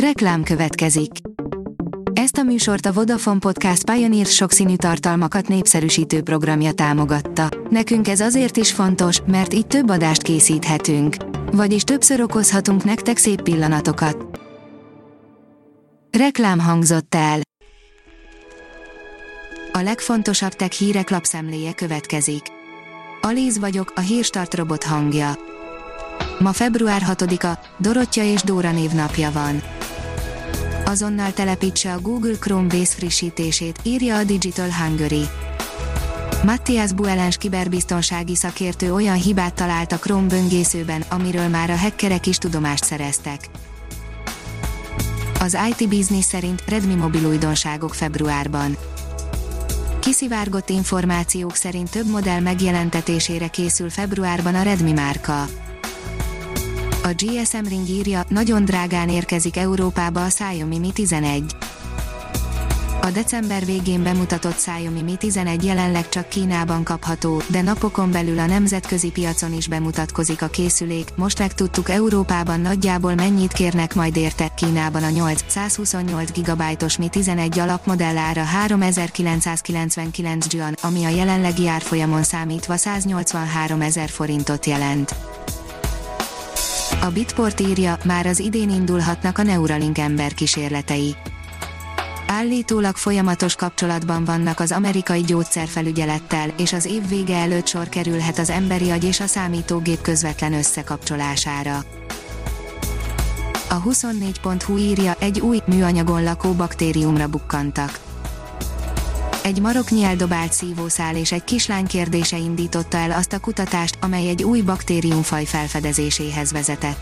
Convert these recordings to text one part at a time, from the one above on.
Reklám következik. Ezt a műsort a Vodafone Podcast Pioneer sokszínű tartalmakat népszerűsítő programja támogatta. Nekünk ez azért is fontos, mert így több adást készíthetünk. Vagyis többször okozhatunk nektek szép pillanatokat. Reklám hangzott el. A legfontosabb tech hírek lapszemléje következik. Alíz vagyok, a hírstart robot hangja. Ma február 6-a, Dorottya és Dóra névnapja van. Azonnal telepítse a Google Chrome Base frissítését, írja a Digital Hungary. Matthias Buelens kiberbiztonsági szakértő olyan hibát talált a Chrome böngészőben, amiről már a hackerek is tudomást szereztek. Az IT Business szerint Redmi mobil újdonságok februárban. Kiszivárgott információk szerint több modell megjelentetésére készül februárban a Redmi márka. A GSM Ring írja, nagyon drágán érkezik Európába a Xiaomi Mi 11. A december végén bemutatott Xiaomi Mi 11 jelenleg csak Kínában kapható, de napokon belül a nemzetközi piacon is bemutatkozik a készülék. Most megtudtuk Európában nagyjából mennyit kérnek majd érte Kínában a 8 128 GB-os Mi 11 alapmodellára 3999 yuan, ami a jelenlegi árfolyamon számítva 183 ezer forintot jelent. A Bitport írja, már az idén indulhatnak a Neuralink ember kísérletei. Állítólag folyamatos kapcsolatban vannak az amerikai gyógyszerfelügyelettel, és az év vége előtt sor kerülhet az emberi agy és a számítógép közvetlen összekapcsolására. A 24.hu írja, egy új, műanyagon lakó baktériumra bukkantak egy maroknyi eldobált szívószál és egy kislány kérdése indította el azt a kutatást, amely egy új baktériumfaj felfedezéséhez vezetett.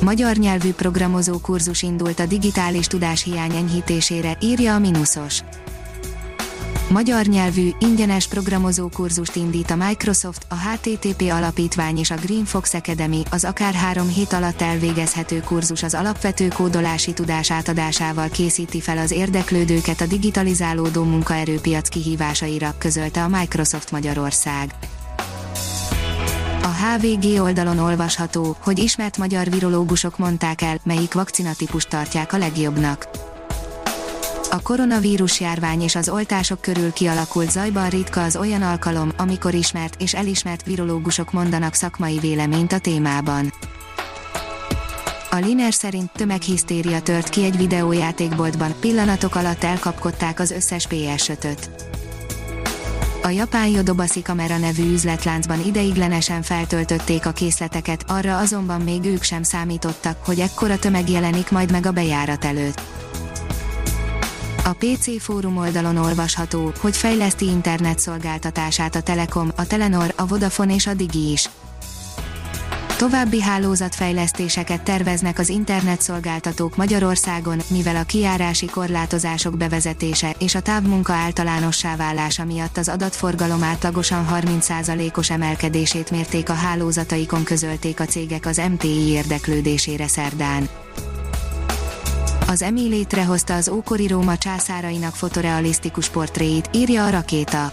Magyar nyelvű programozó kurzus indult a digitális tudás hiány enyhítésére, írja a Minusos magyar nyelvű, ingyenes programozó kurzust indít a Microsoft, a HTTP alapítvány és a Green Fox Academy, az akár három hét alatt elvégezhető kurzus az alapvető kódolási tudás átadásával készíti fel az érdeklődőket a digitalizálódó munkaerőpiac kihívásaira, közölte a Microsoft Magyarország. A HVG oldalon olvasható, hogy ismert magyar virológusok mondták el, melyik vakcinatípust tartják a legjobbnak a koronavírus járvány és az oltások körül kialakult zajban ritka az olyan alkalom, amikor ismert és elismert virológusok mondanak szakmai véleményt a témában. A Liner szerint tömeghisztéria tört ki egy videójátékboltban, pillanatok alatt elkapkodták az összes PS5-öt. A japán Yodobasi kamera nevű üzletláncban ideiglenesen feltöltötték a készleteket, arra azonban még ők sem számítottak, hogy ekkora tömeg jelenik majd meg a bejárat előtt. A PC fórum oldalon olvasható, hogy fejleszti internetszolgáltatását a Telekom, a Telenor, a Vodafone és a Digi is. További hálózatfejlesztéseket terveznek az internetszolgáltatók Magyarországon, mivel a kiárási korlátozások bevezetése és a távmunka általánossá válása miatt az adatforgalom átlagosan 30%-os emelkedését mérték a hálózataikon közölték a cégek az MTI érdeklődésére szerdán az EMI létrehozta az ókori Róma császárainak fotorealisztikus portréit, írja a rakéta.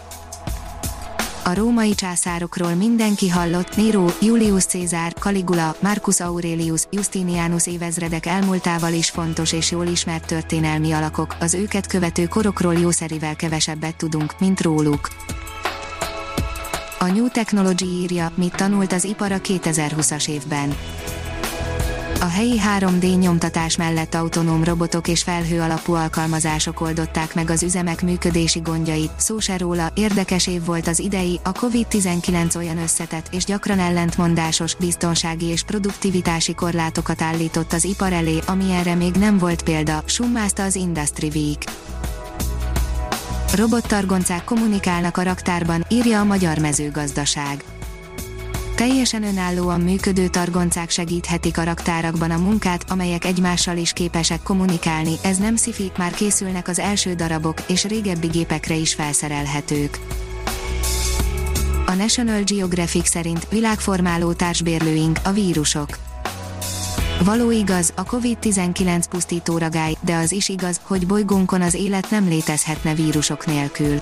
A római császárokról mindenki hallott, Nero, Julius Caesar, Caligula, Marcus Aurelius, Justinianus évezredek elmúltával is fontos és jól ismert történelmi alakok, az őket követő korokról jószerivel kevesebbet tudunk, mint róluk. A New Technology írja, mit tanult az ipar a 2020-as évben a helyi 3D nyomtatás mellett autonóm robotok és felhő alapú alkalmazások oldották meg az üzemek működési gondjait, szó se róla, érdekes év volt az idei, a COVID-19 olyan összetett és gyakran ellentmondásos, biztonsági és produktivitási korlátokat állított az ipar elé, amilyenre még nem volt példa, summázta az Industry Week. Robottargoncák kommunikálnak a raktárban, írja a Magyar Mezőgazdaság Teljesen önállóan működő targoncák segíthetik a raktárakban a munkát, amelyek egymással is képesek kommunikálni, ez nem szifi, már készülnek az első darabok, és régebbi gépekre is felszerelhetők. A National Geographic szerint világformáló társbérlőink, a vírusok. Való igaz, a COVID-19 pusztító ragály, de az is igaz, hogy bolygónkon az élet nem létezhetne vírusok nélkül